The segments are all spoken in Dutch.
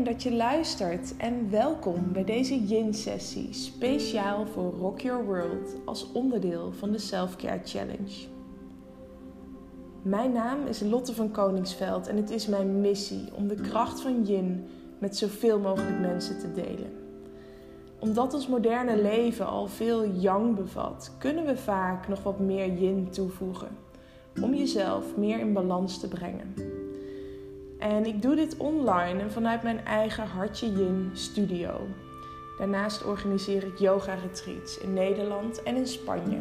dat je luistert en welkom bij deze Yin-sessie speciaal voor Rock Your World als onderdeel van de Self-Care Challenge. Mijn naam is Lotte van Koningsveld en het is mijn missie om de kracht van Yin met zoveel mogelijk mensen te delen. Omdat ons moderne leven al veel Yang bevat, kunnen we vaak nog wat meer Yin toevoegen om jezelf meer in balans te brengen. En ik doe dit online en vanuit mijn eigen Hartje Yin studio. Daarnaast organiseer ik yoga retreats in Nederland en in Spanje.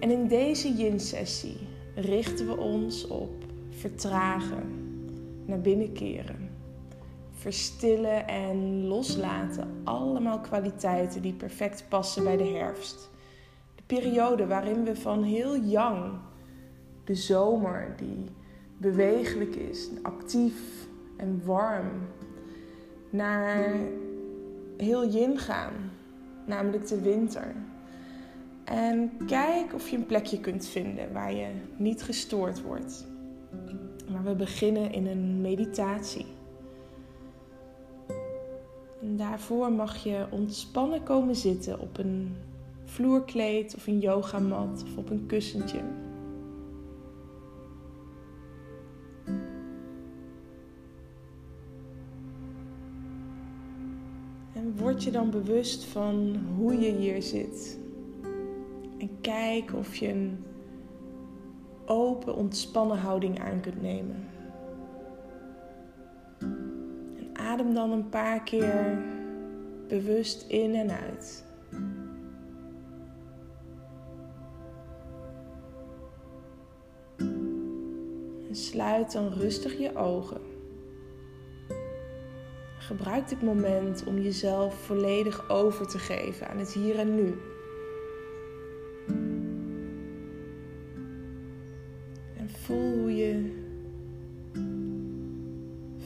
En in deze Yin-sessie richten we ons op vertragen, naar binnen keren, verstillen en loslaten. Allemaal kwaliteiten die perfect passen bij de herfst. De periode waarin we van heel jong, de zomer die bewegelijk is, actief en warm, naar heel yin gaan, namelijk de winter. En kijk of je een plekje kunt vinden waar je niet gestoord wordt. Maar we beginnen in een meditatie. En daarvoor mag je ontspannen komen zitten op een vloerkleed of een yogamat of op een kussentje. Word je dan bewust van hoe je hier zit. En kijk of je een open, ontspannen houding aan kunt nemen. En adem dan een paar keer bewust in en uit. En sluit dan rustig je ogen. Gebruik dit moment om jezelf volledig over te geven aan het hier en nu. En voel hoe je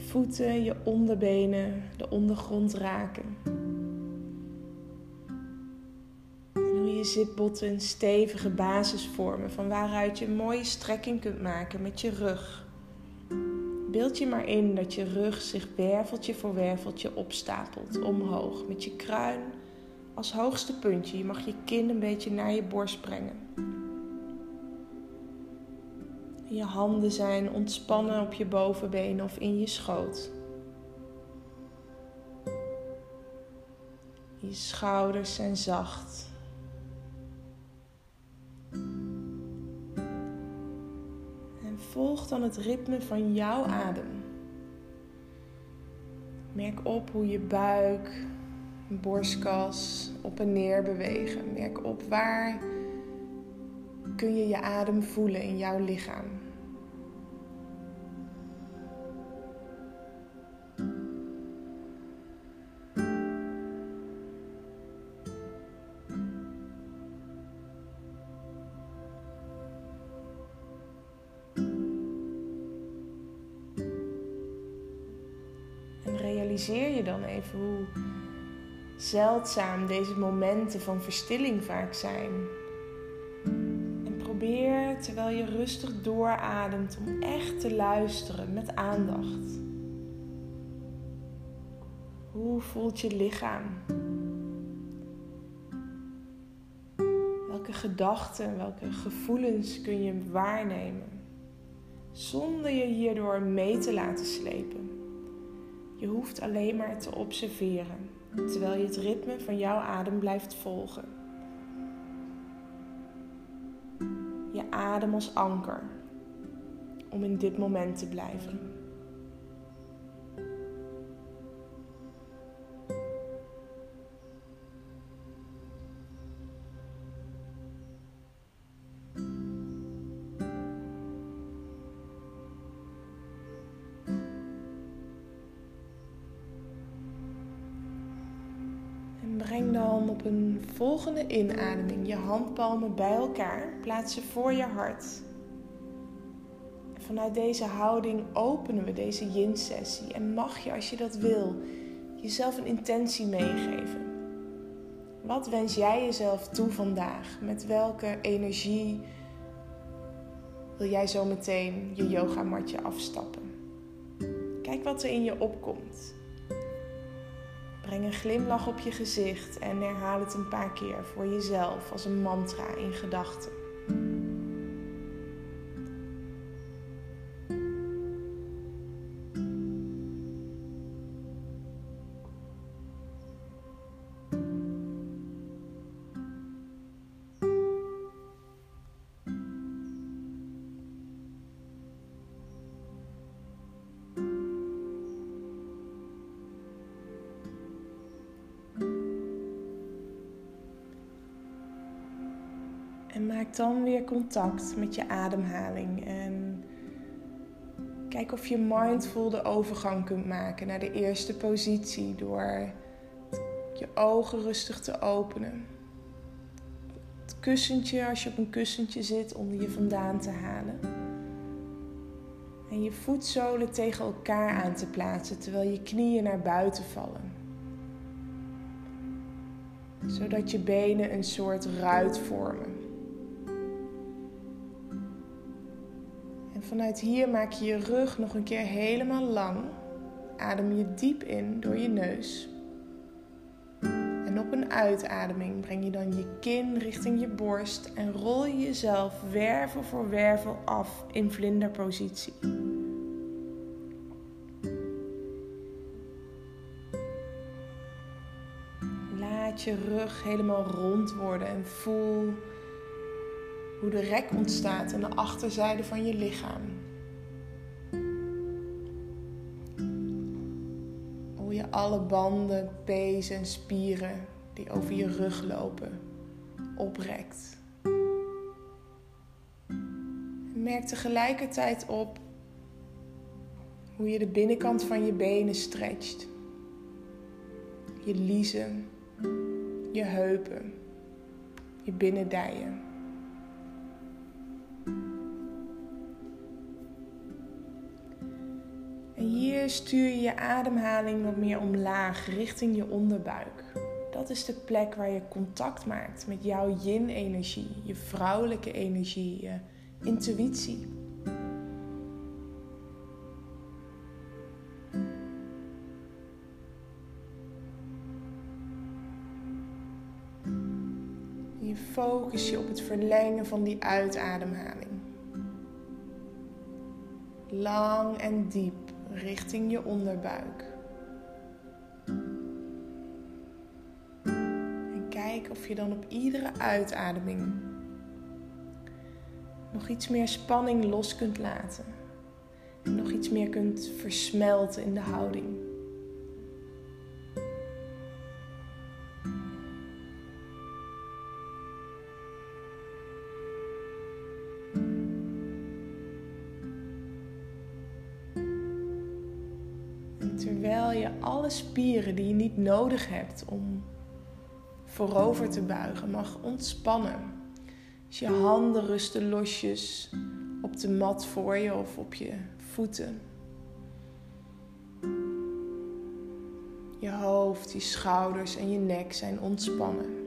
voeten, je onderbenen, de ondergrond raken. En hoe je zitbotten een stevige basis vormen van waaruit je een mooie strekking kunt maken met je rug. Beeld je maar in dat je rug zich werveltje voor werveltje opstapelt omhoog met je kruin als hoogste puntje. Je mag je kin een beetje naar je borst brengen. Je handen zijn ontspannen op je bovenbenen of in je schoot. Je schouders zijn zacht. Volg dan het ritme van jouw adem. Merk op hoe je buik, borstkas op en neer bewegen. Merk op waar kun je je adem voelen in jouw lichaam. Hoe zeldzaam deze momenten van verstilling vaak zijn. En probeer terwijl je rustig doorademt om echt te luisteren met aandacht. Hoe voelt je lichaam? Welke gedachten, welke gevoelens kun je waarnemen? Zonder je hierdoor mee te laten slepen. Je hoeft alleen maar te observeren, terwijl je het ritme van jouw adem blijft volgen. Je adem als anker om in dit moment te blijven. Een volgende inademing je handpalmen bij elkaar. Plaats voor je hart. vanuit deze houding openen we deze yin-sessie. En mag je, als je dat wil, jezelf een intentie meegeven. Wat wens jij jezelf toe vandaag? Met welke energie wil jij zo meteen je yogamatje afstappen? Kijk wat er in je opkomt. Breng een glimlach op je gezicht en herhaal het een paar keer voor jezelf als een mantra in gedachten. Dan weer contact met je ademhaling. En kijk of je mindful de overgang kunt maken naar de eerste positie door je ogen rustig te openen. Het kussentje, als je op een kussentje zit, onder je vandaan te halen. En je voetzolen tegen elkaar aan te plaatsen terwijl je knieën naar buiten vallen. Zodat je benen een soort ruit vormen. Vanuit hier maak je je rug nog een keer helemaal lang. Adem je diep in door je neus. En op een uitademing breng je dan je kin richting je borst en rol je jezelf wervel voor wervel af in vlinderpositie. Laat je rug helemaal rond worden en voel hoe de rek ontstaat aan de achterzijde van je lichaam. Hoe je alle banden, pezen en spieren die over je rug lopen oprekt. Merk tegelijkertijd op hoe je de binnenkant van je benen stretcht. Je liezen, je heupen, je binnendijen. Hier stuur je je ademhaling wat meer omlaag richting je onderbuik. Dat is de plek waar je contact maakt met jouw yin-energie, je vrouwelijke energie, je intuïtie. Je focus je op het verlengen van die uitademhaling. Lang en diep richting je onderbuik. En kijk of je dan op iedere uitademing nog iets meer spanning los kunt laten. En nog iets meer kunt versmelten in de houding. Nodig hebt om voorover te buigen mag ontspannen. Je handen rusten losjes op de mat voor je of op je voeten. Je hoofd, je schouders en je nek zijn ontspannen.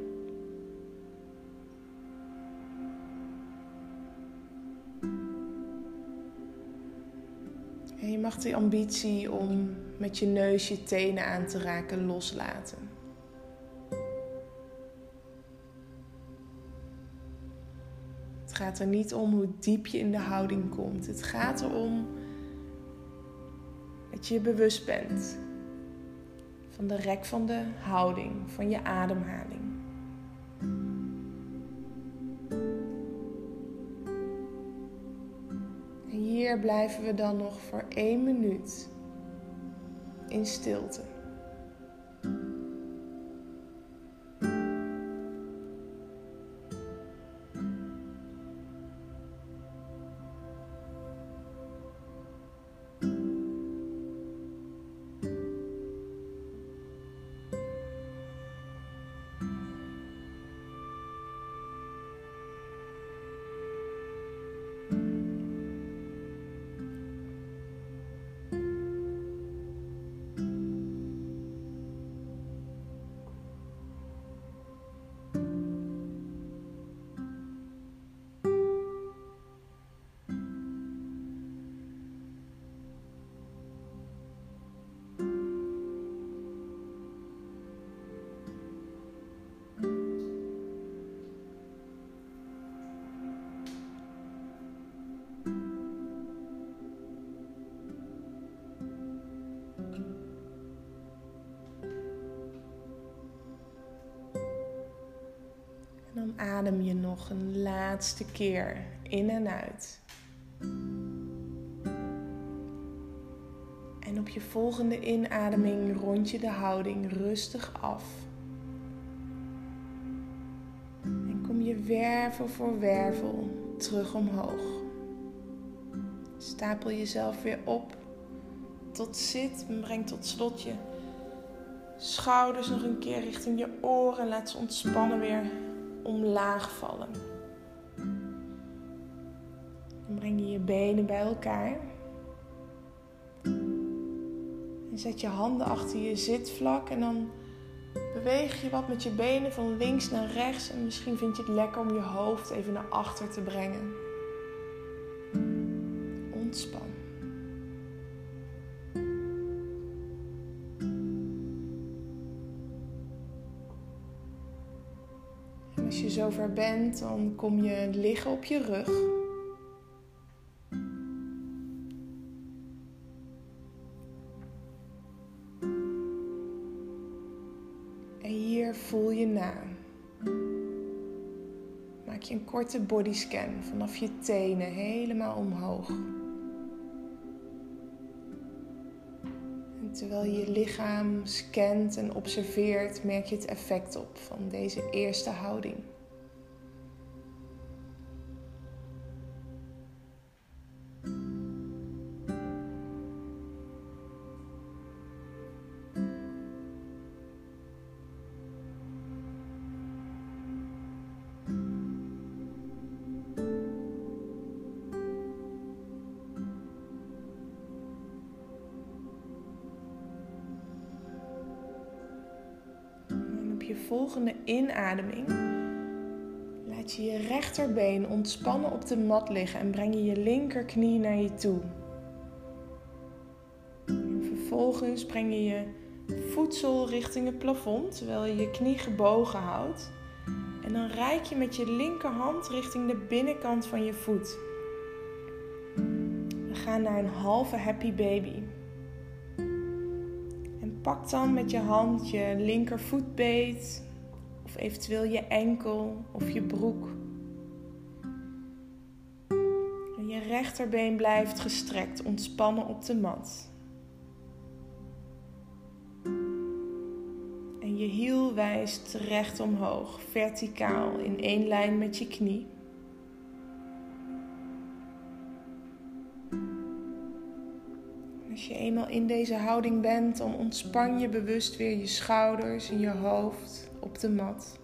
En je mag die ambitie om met je neus je tenen aan te raken loslaten. Het gaat er niet om hoe diep je in de houding komt. Het gaat erom dat je bewust bent van de rek van de houding, van je ademhaling. hier blijven we dan nog voor één minuut in stilte. Adem je nog een laatste keer in en uit. En op je volgende inademing rond je de houding rustig af. En kom je wervel voor wervel terug omhoog. Stapel jezelf weer op tot zit en breng tot slot je schouders nog een keer richting je oren. Laat ze ontspannen weer omlaag vallen. Dan breng je je benen bij elkaar. En zet je handen achter je zitvlak en dan beweeg je wat met je benen van links naar rechts. En misschien vind je het lekker om je hoofd even naar achter te brengen. Bent, dan kom je liggen op je rug. voel je na. Maak je een korte bodyscan vanaf je tenen helemaal omhoog. En terwijl je je lichaam scant en observeert, merk je het effect op van deze eerste houding. Volgende inademing laat je je rechterbeen ontspannen op de mat liggen en breng je je linkerknie naar je toe. vervolgens breng je je voedsel richting het plafond terwijl je je knie gebogen houdt. En dan reik je met je linkerhand richting de binnenkant van je voet. We gaan naar een halve happy baby. Pak dan met je hand je linkervoetbeet of eventueel je enkel of je broek. En je rechterbeen blijft gestrekt, ontspannen op de mat. En je hiel wijst recht omhoog, verticaal in één lijn met je knie. Als je eenmaal in deze houding bent, dan ontspan je bewust weer je schouders en je hoofd op de mat.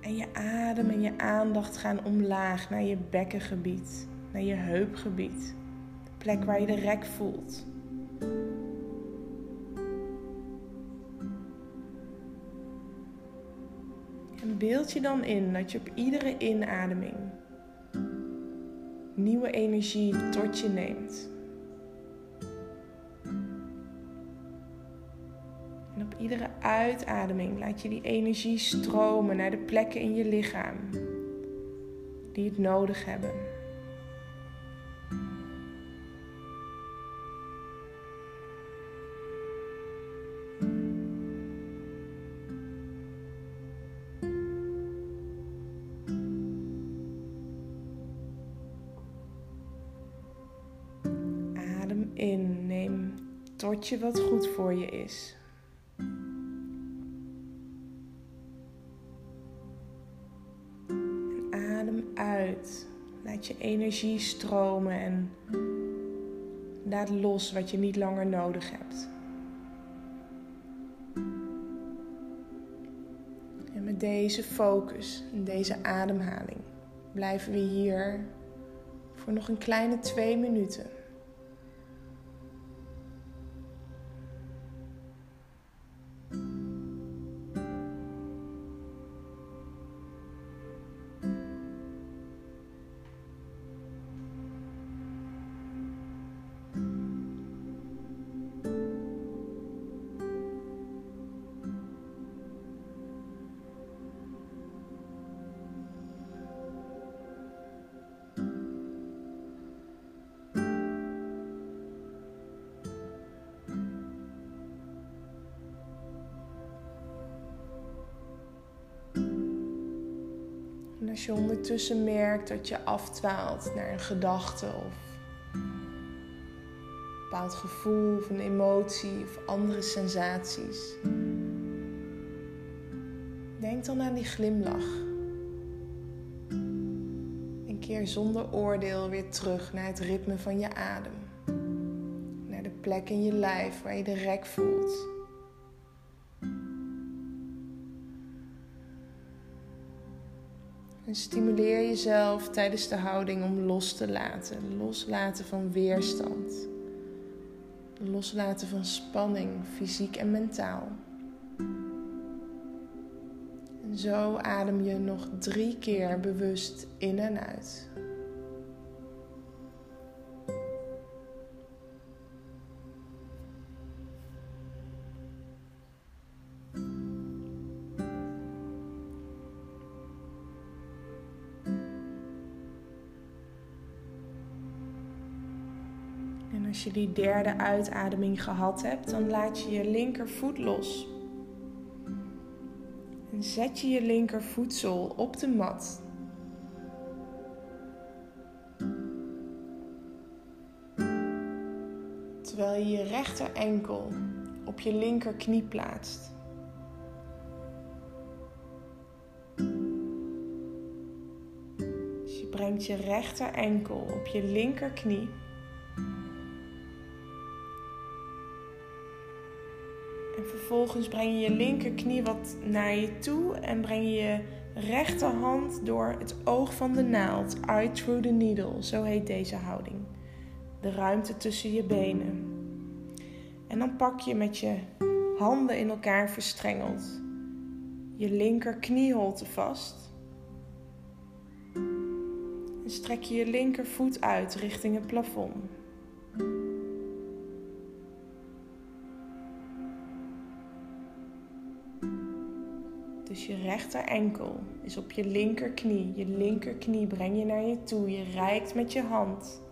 En je adem en je aandacht gaan omlaag naar je bekkengebied, naar je heupgebied, de plek waar je de rek voelt. Beeld je dan in dat je op iedere inademing nieuwe energie tot je neemt. En op iedere uitademing laat je die energie stromen naar de plekken in je lichaam die het nodig hebben. Wat goed voor je is. En adem uit. Laat je energie stromen en laat los wat je niet langer nodig hebt. En met deze focus en deze ademhaling blijven we hier voor nog een kleine twee minuten. Als je ondertussen merkt dat je afdwaalt naar een gedachte of een bepaald gevoel of een emotie of andere sensaties, denk dan aan die glimlach. En keer zonder oordeel weer terug naar het ritme van je adem. Naar de plek in je lijf waar je de rek voelt. En stimuleer jezelf tijdens de houding om los te laten. Loslaten van weerstand. Loslaten van spanning, fysiek en mentaal. En zo adem je nog drie keer bewust in en uit. Als je die derde uitademing gehad hebt, dan laat je je linkervoet los. En zet je je linkervoedsel op de mat. Terwijl je je rechter enkel op je linkerknie plaatst. Dus je brengt je rechter enkel op je linkerknie. Vervolgens breng je je linkerknie wat naar je toe en breng je je rechterhand door het oog van de naald. Eye through the needle, zo heet deze houding. De ruimte tussen je benen. En dan pak je met je handen in elkaar verstrengeld je linker knieholte vast. En strek je je linkervoet uit richting het plafond. Dus je rechter enkel is op je linkerknie. Je linkerknie breng je naar je toe. Je reikt met je hand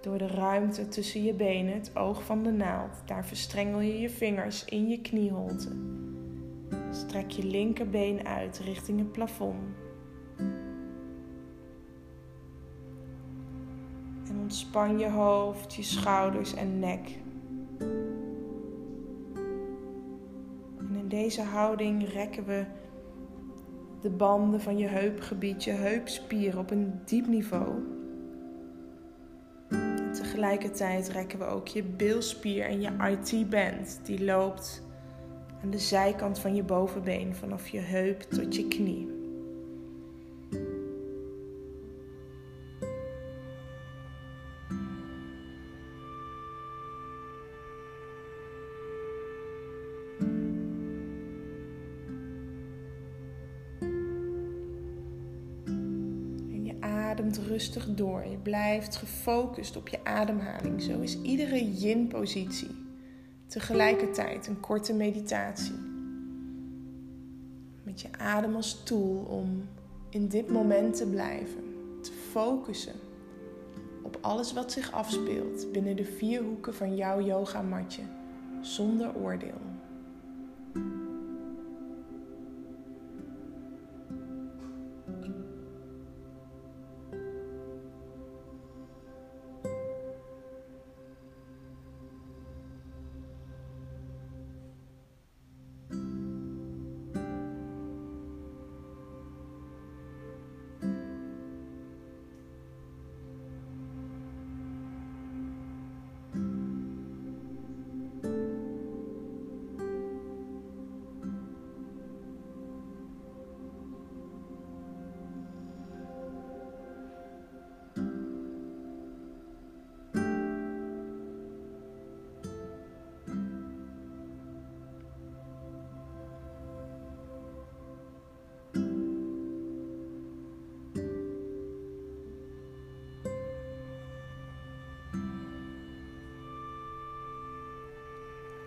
door de ruimte tussen je benen, het oog van de naald. Daar verstrengel je je vingers in je knieholte. Strek je linkerbeen uit richting het plafond. En ontspan je hoofd, je schouders en nek. Deze houding rekken we de banden van je heupgebied, je heupspier op een diep niveau. tegelijkertijd rekken we ook je bilspier en je IT-band. Die loopt aan de zijkant van je bovenbeen vanaf je heup tot je knie. Blijft gefocust op je ademhaling. Zo is iedere yin-positie tegelijkertijd een korte meditatie. Met je adem als tool om in dit moment te blijven, te focussen op alles wat zich afspeelt binnen de vier hoeken van jouw yogamatje, zonder oordeel.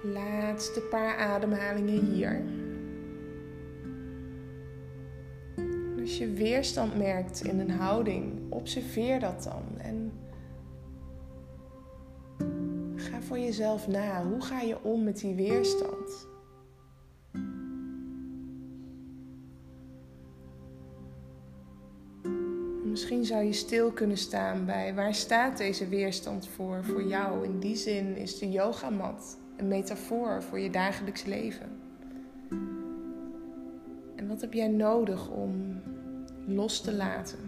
Laatste paar ademhalingen hier. Als je weerstand merkt in een houding, observeer dat dan. En ga voor jezelf na. Hoe ga je om met die weerstand? misschien zou je stil kunnen staan bij waar staat deze weerstand voor voor jou. In die zin is de yogamat een metafoor voor je dagelijks leven. En wat heb jij nodig om los te laten,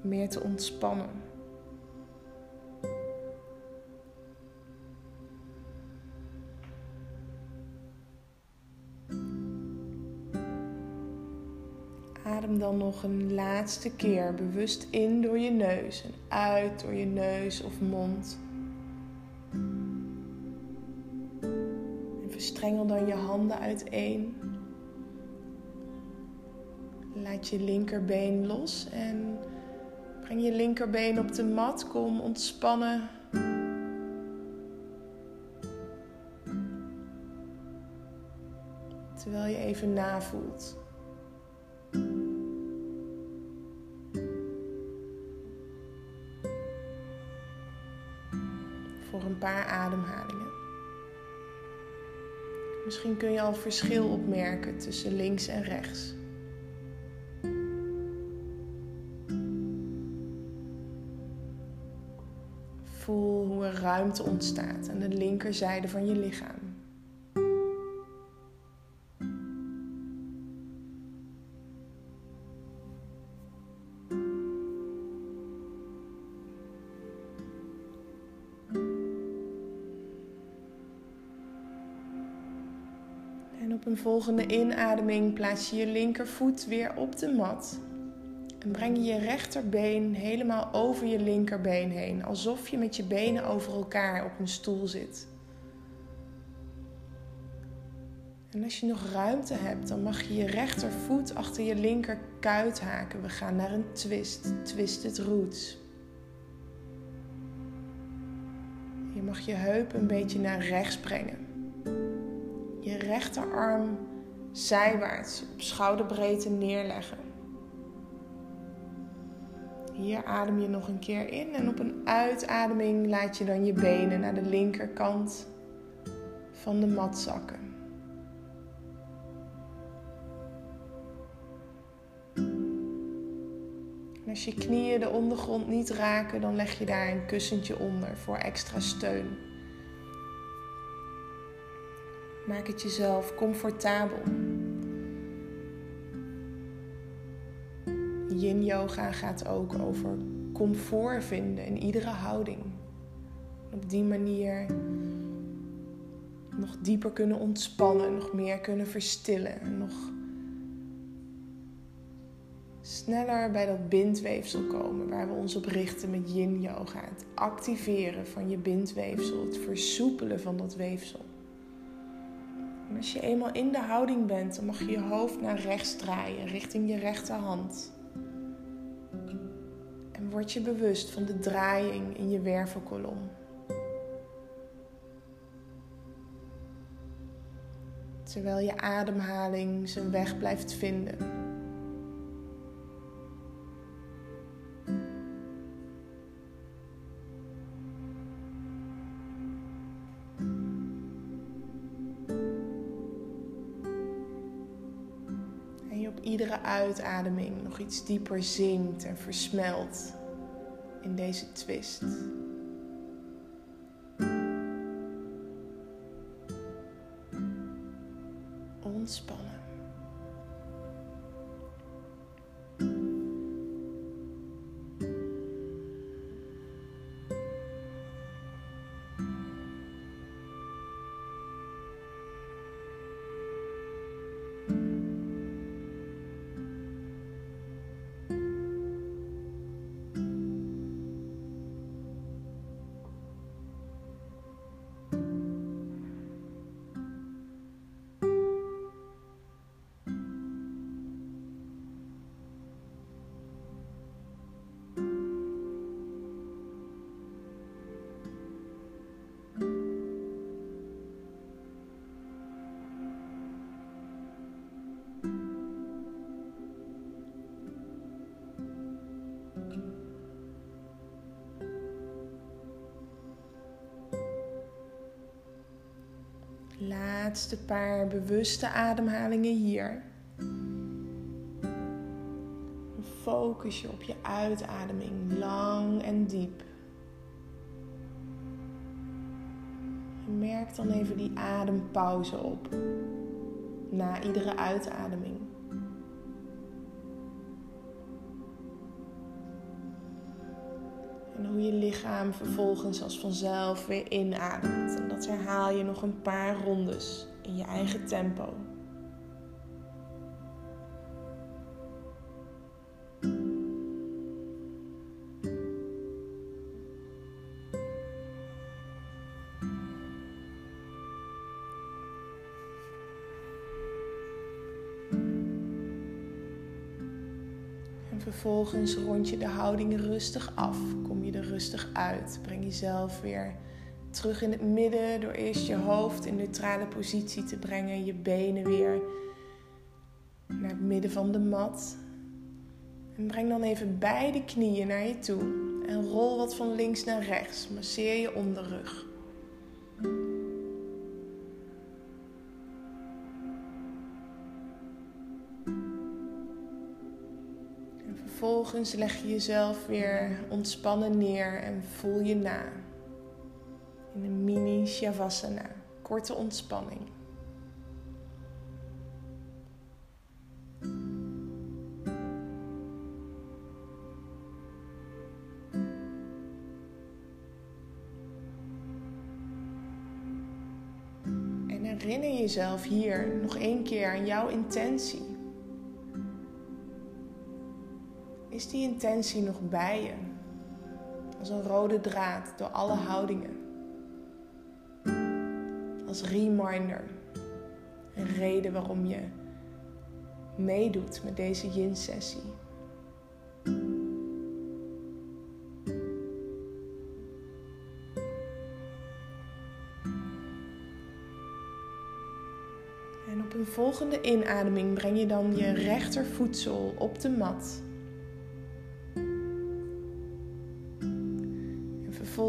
meer te ontspannen? Adem dan nog een laatste keer bewust in door je neus en uit door je neus of mond. En verstrengel dan je handen uiteen. Laat je linkerbeen los en breng je linkerbeen op de mat. Kom ontspannen. Terwijl je even navoelt. Voor een paar ademhalingen. Misschien kun je al verschil opmerken tussen links en rechts. Voel hoe er ruimte ontstaat aan de linkerzijde van je lichaam. Volgende inademing plaats je je linkervoet weer op de mat. En breng je je rechterbeen helemaal over je linkerbeen heen, alsof je met je benen over elkaar op een stoel zit. En als je nog ruimte hebt, dan mag je je rechtervoet achter je linkerkuit haken. We gaan naar een twist, twisted roots. Je mag je heup een beetje naar rechts brengen. Je rechterarm zijwaarts op schouderbreedte neerleggen. Hier adem je nog een keer in en op een uitademing laat je dan je benen naar de linkerkant van de mat zakken. En als je knieën de ondergrond niet raken, dan leg je daar een kussentje onder voor extra steun. Maak het jezelf comfortabel. Yin yoga gaat ook over comfort vinden in iedere houding. Op die manier nog dieper kunnen ontspannen, nog meer kunnen verstillen, nog sneller bij dat bindweefsel komen waar we ons op richten met yin yoga. Het activeren van je bindweefsel, het versoepelen van dat weefsel. Als je eenmaal in de houding bent, dan mag je je hoofd naar rechts draaien, richting je rechterhand. En word je bewust van de draaiing in je wervelkolom. Terwijl je ademhaling zijn weg blijft vinden. Iedere uitademing nog iets dieper zinkt en versmelt in deze twist. Ontspannen. Laatste paar bewuste ademhalingen hier. focus je op je uitademing, lang en diep. En merk dan even die adempauze op na iedere uitademing. En hoe je lichaam vervolgens als vanzelf weer inademt. En dat herhaal je nog een paar rondes in je eigen tempo. Vervolgens rond je de houding rustig af. Kom je er rustig uit. Breng jezelf weer terug in het midden door eerst je hoofd in neutrale positie te brengen. Je benen weer naar het midden van de mat. En breng dan even beide knieën naar je toe. En rol wat van links naar rechts. Masseer je onderrug. Vervolgens leg je jezelf weer ontspannen neer en voel je na. In een mini Shavasana, korte ontspanning. En herinner jezelf hier nog één keer aan jouw intentie. Is die intentie nog bij je? Als een rode draad door alle houdingen. Als reminder. Een reden waarom je meedoet met deze yin-sessie. En op een volgende inademing breng je dan je rechtervoedsel op de mat.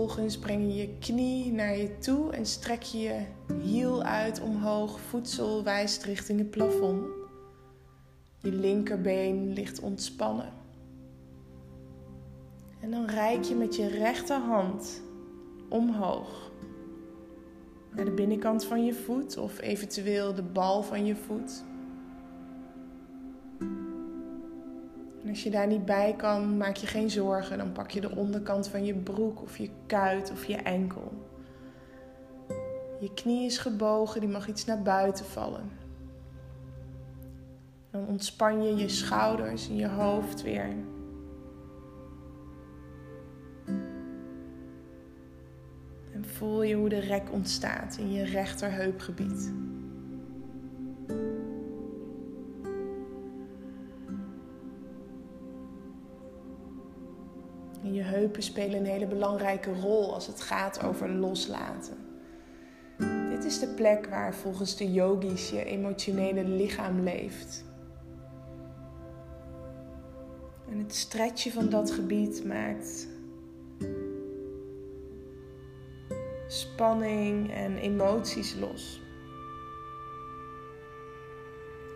Vervolgens breng je je knie naar je toe en strek je je hiel uit omhoog. Voedsel wijst richting het plafond. Je linkerbeen ligt ontspannen. En dan reik je met je rechterhand omhoog naar de binnenkant van je voet of eventueel de bal van je voet. En als je daar niet bij kan, maak je geen zorgen. Dan pak je de onderkant van je broek of je kuit of je enkel. Je knie is gebogen, die mag iets naar buiten vallen. Dan ontspan je je schouders en je hoofd weer. En voel je hoe de rek ontstaat in je rechterheupgebied. Je heupen spelen een hele belangrijke rol als het gaat over loslaten. Dit is de plek waar volgens de yogis je emotionele lichaam leeft. En het stretchen van dat gebied maakt spanning en emoties los.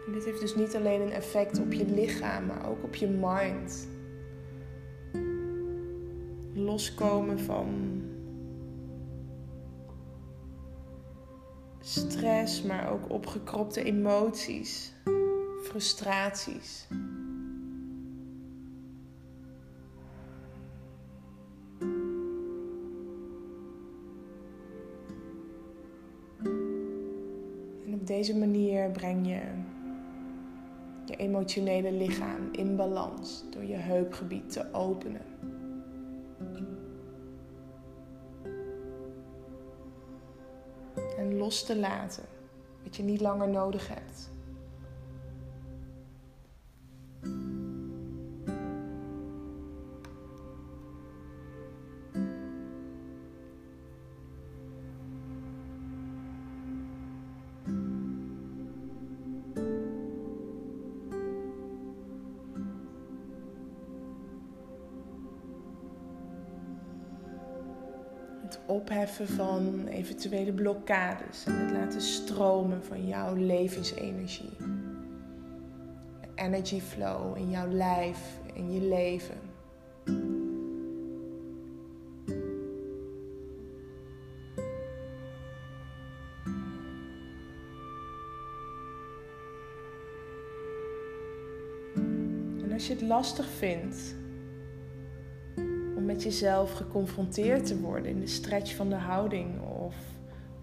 En dit heeft dus niet alleen een effect op je lichaam, maar ook op je mind loskomen van stress, maar ook opgekropte emoties, frustraties. En op deze manier breng je je emotionele lichaam in balans door je heupgebied te openen. Te laten wat je niet langer nodig hebt. Van eventuele blokkades en het laten stromen van jouw levensenergie. Energy flow in jouw lijf, in je leven. En als je het lastig vindt jezelf geconfronteerd te worden in de stretch van de houding of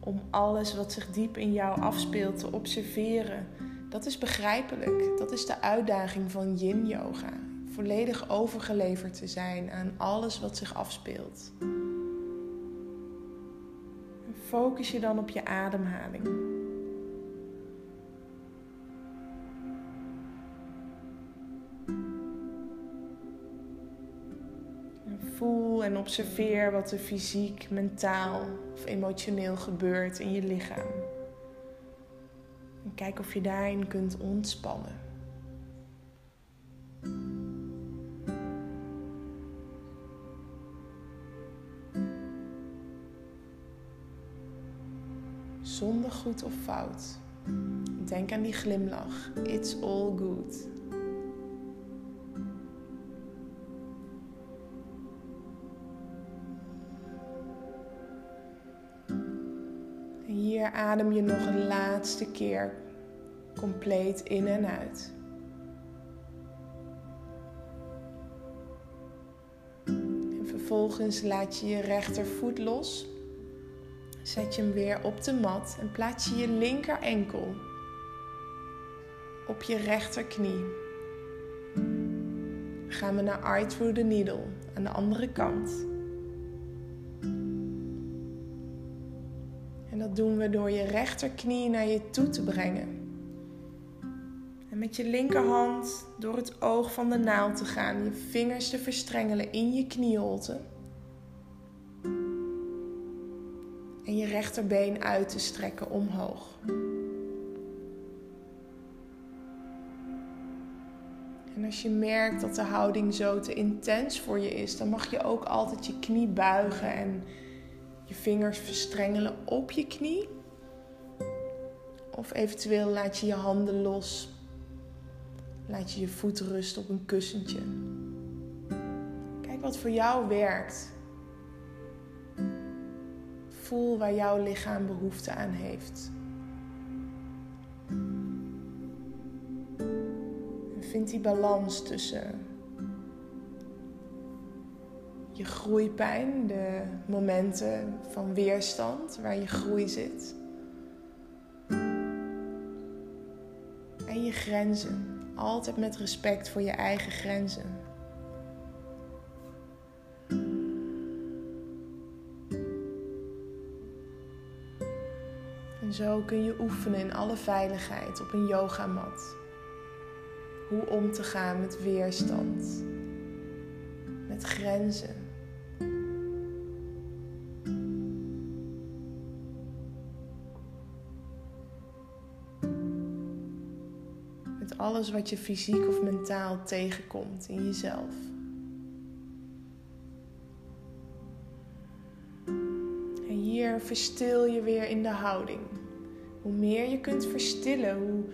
om alles wat zich diep in jou afspeelt te observeren, dat is begrijpelijk. Dat is de uitdaging van yin yoga. Volledig overgeleverd te zijn aan alles wat zich afspeelt. Focus je dan op je ademhaling. Voel en observeer wat er fysiek, mentaal of emotioneel gebeurt in je lichaam. En kijk of je daarin kunt ontspannen. Zonder goed of fout. Denk aan die glimlach. It's all good. Hier adem je nog een laatste keer compleet in en uit. En vervolgens laat je je rechtervoet los. Zet je hem weer op de mat en plaats je je linker enkel op je rechterknie. Gaan we naar Eye Through the Needle aan de andere kant. Doen we door je rechterknie naar je toe te brengen. En met je linkerhand door het oog van de naald te gaan, je vingers te verstrengelen in je knieholte. En je rechterbeen uit te strekken omhoog. En als je merkt dat de houding zo te intens voor je is, dan mag je ook altijd je knie buigen en je vingers verstrengelen op je knie. Of eventueel laat je je handen los. Laat je je voet rusten op een kussentje. Kijk wat voor jou werkt. Voel waar jouw lichaam behoefte aan heeft. En vind die balans tussen je groeipijn, de momenten van weerstand waar je groei zit. En je grenzen. Altijd met respect voor je eigen grenzen. En zo kun je oefenen in alle veiligheid op een yogamat. Hoe om te gaan met weerstand, met grenzen. Alles wat je fysiek of mentaal tegenkomt in jezelf. En hier verstil je weer in de houding. Hoe meer je kunt verstillen, hoe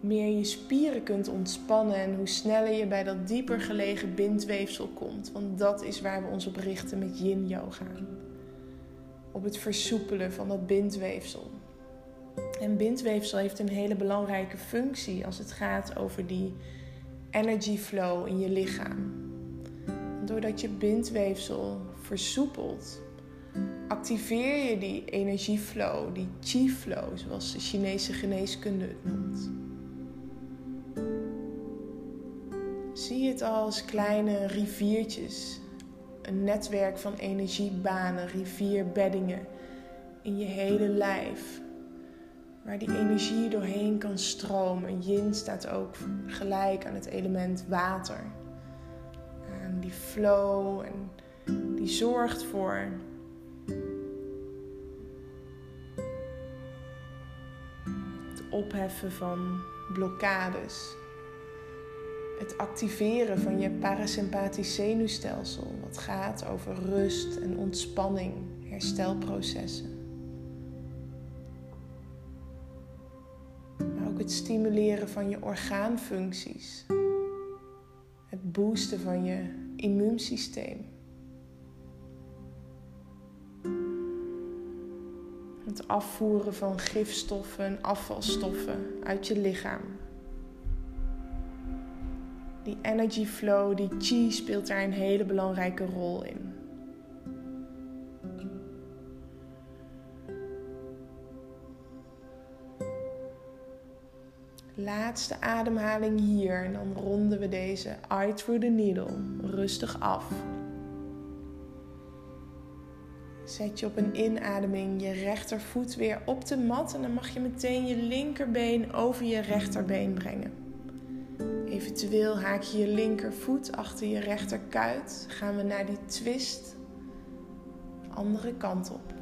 meer je spieren kunt ontspannen en hoe sneller je bij dat dieper gelegen bindweefsel komt. Want dat is waar we ons op richten met yin yoga. Op het versoepelen van dat bindweefsel. En bindweefsel heeft een hele belangrijke functie als het gaat over die energy flow in je lichaam. Doordat je bindweefsel versoepelt, activeer je die energieflow, die chi flow, zoals de Chinese geneeskunde het noemt. Zie het als kleine riviertjes, een netwerk van energiebanen, rivierbeddingen in je hele lijf, waar die energie doorheen kan stromen. Yin staat ook gelijk aan het element water, aan die flow en die zorgt voor het opheffen van blokkades het activeren van je parasympathisch zenuwstelsel, wat gaat over rust en ontspanning, herstelprocessen. Het stimuleren van je orgaanfuncties. Het boosten van je immuunsysteem. Het afvoeren van gifstoffen en afvalstoffen uit je lichaam. Die energy flow, die chi speelt daar een hele belangrijke rol in. Laatste ademhaling hier en dan ronden we deze eye through the needle rustig af. Zet je op een inademing je rechtervoet weer op de mat en dan mag je meteen je linkerbeen over je rechterbeen brengen. Eventueel haak je je linkervoet achter je rechterkuit. Gaan we naar die twist. Andere kant op.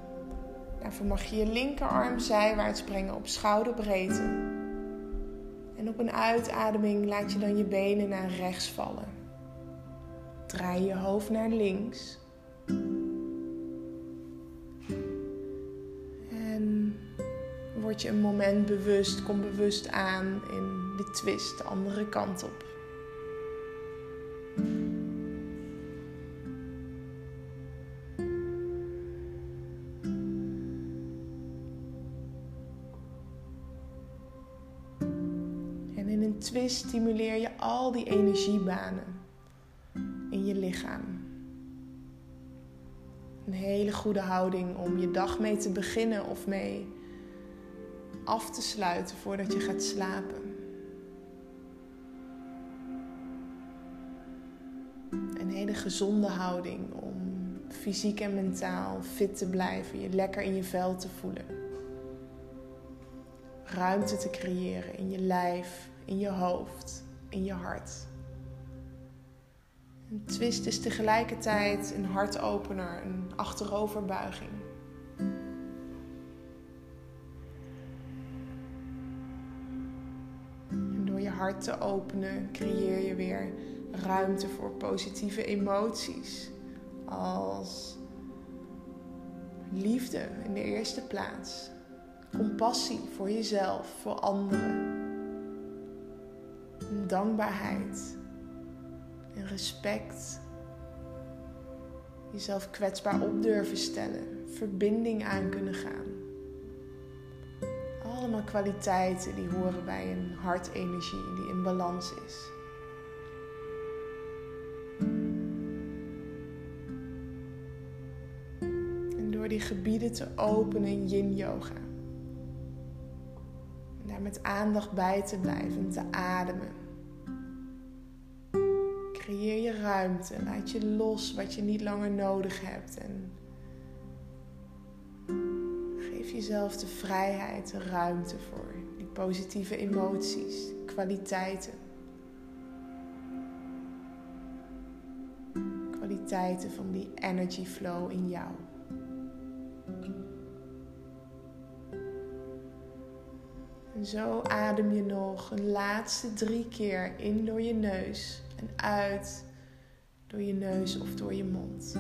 Daarvoor mag je je linkerarm zijwaarts brengen op schouderbreedte. En op een uitademing laat je dan je benen naar rechts vallen. Draai je hoofd naar links. En word je een moment bewust, kom bewust aan in de twist, de andere kant op. Twist stimuleer je al die energiebanen in je lichaam. Een hele goede houding om je dag mee te beginnen of mee af te sluiten voordat je gaat slapen. Een hele gezonde houding om fysiek en mentaal fit te blijven, je lekker in je vel te voelen. Ruimte te creëren in je lijf, in je hoofd, in je hart. Een twist is tegelijkertijd een hartopener, een achteroverbuiging. En door je hart te openen creëer je weer ruimte voor positieve emoties. Als liefde in de eerste plaats. Compassie voor jezelf, voor anderen. Dankbaarheid en respect. Jezelf kwetsbaar op durven stellen. Verbinding aan kunnen gaan. Allemaal kwaliteiten die horen bij een hartenergie die in balans is. En door die gebieden te openen in yin yoga. En daar met aandacht bij te blijven, te ademen Creëer je ruimte. Laat je los wat je niet langer nodig hebt. En geef jezelf de vrijheid, de ruimte voor die positieve emoties, kwaliteiten. Kwaliteiten van die energy flow in jou. En zo adem je nog een laatste drie keer in door je neus en uit door je neus of door je mond.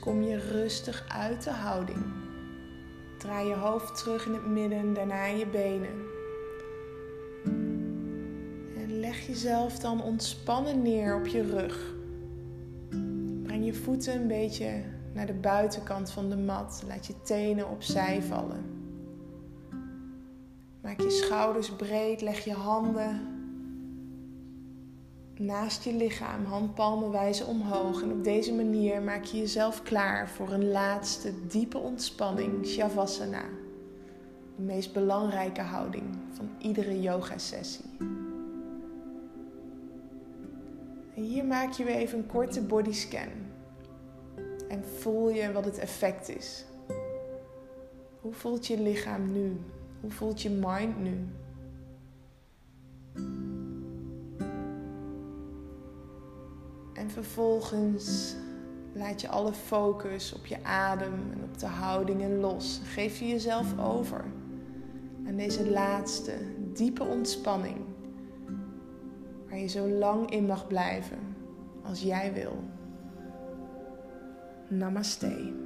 Kom je rustig uit de houding. Draai je hoofd terug in het midden, daarna je benen. En leg jezelf dan ontspannen neer op je rug. Breng je voeten een beetje naar de buitenkant van de mat. Laat je tenen opzij vallen. Maak je schouders breed, leg je handen naast je lichaam, handpalmen wijzen omhoog. En op deze manier maak je jezelf klaar voor een laatste diepe ontspanning, Shavasana. De meest belangrijke houding van iedere yoga-sessie. Hier maak je weer even een korte bodyscan. En voel je wat het effect is. Hoe voelt je lichaam nu? Hoe voelt je mind nu? En vervolgens laat je alle focus op je adem en op de houdingen los. Geef je jezelf over aan deze laatste diepe ontspanning, waar je zo lang in mag blijven als jij wil. Namaste.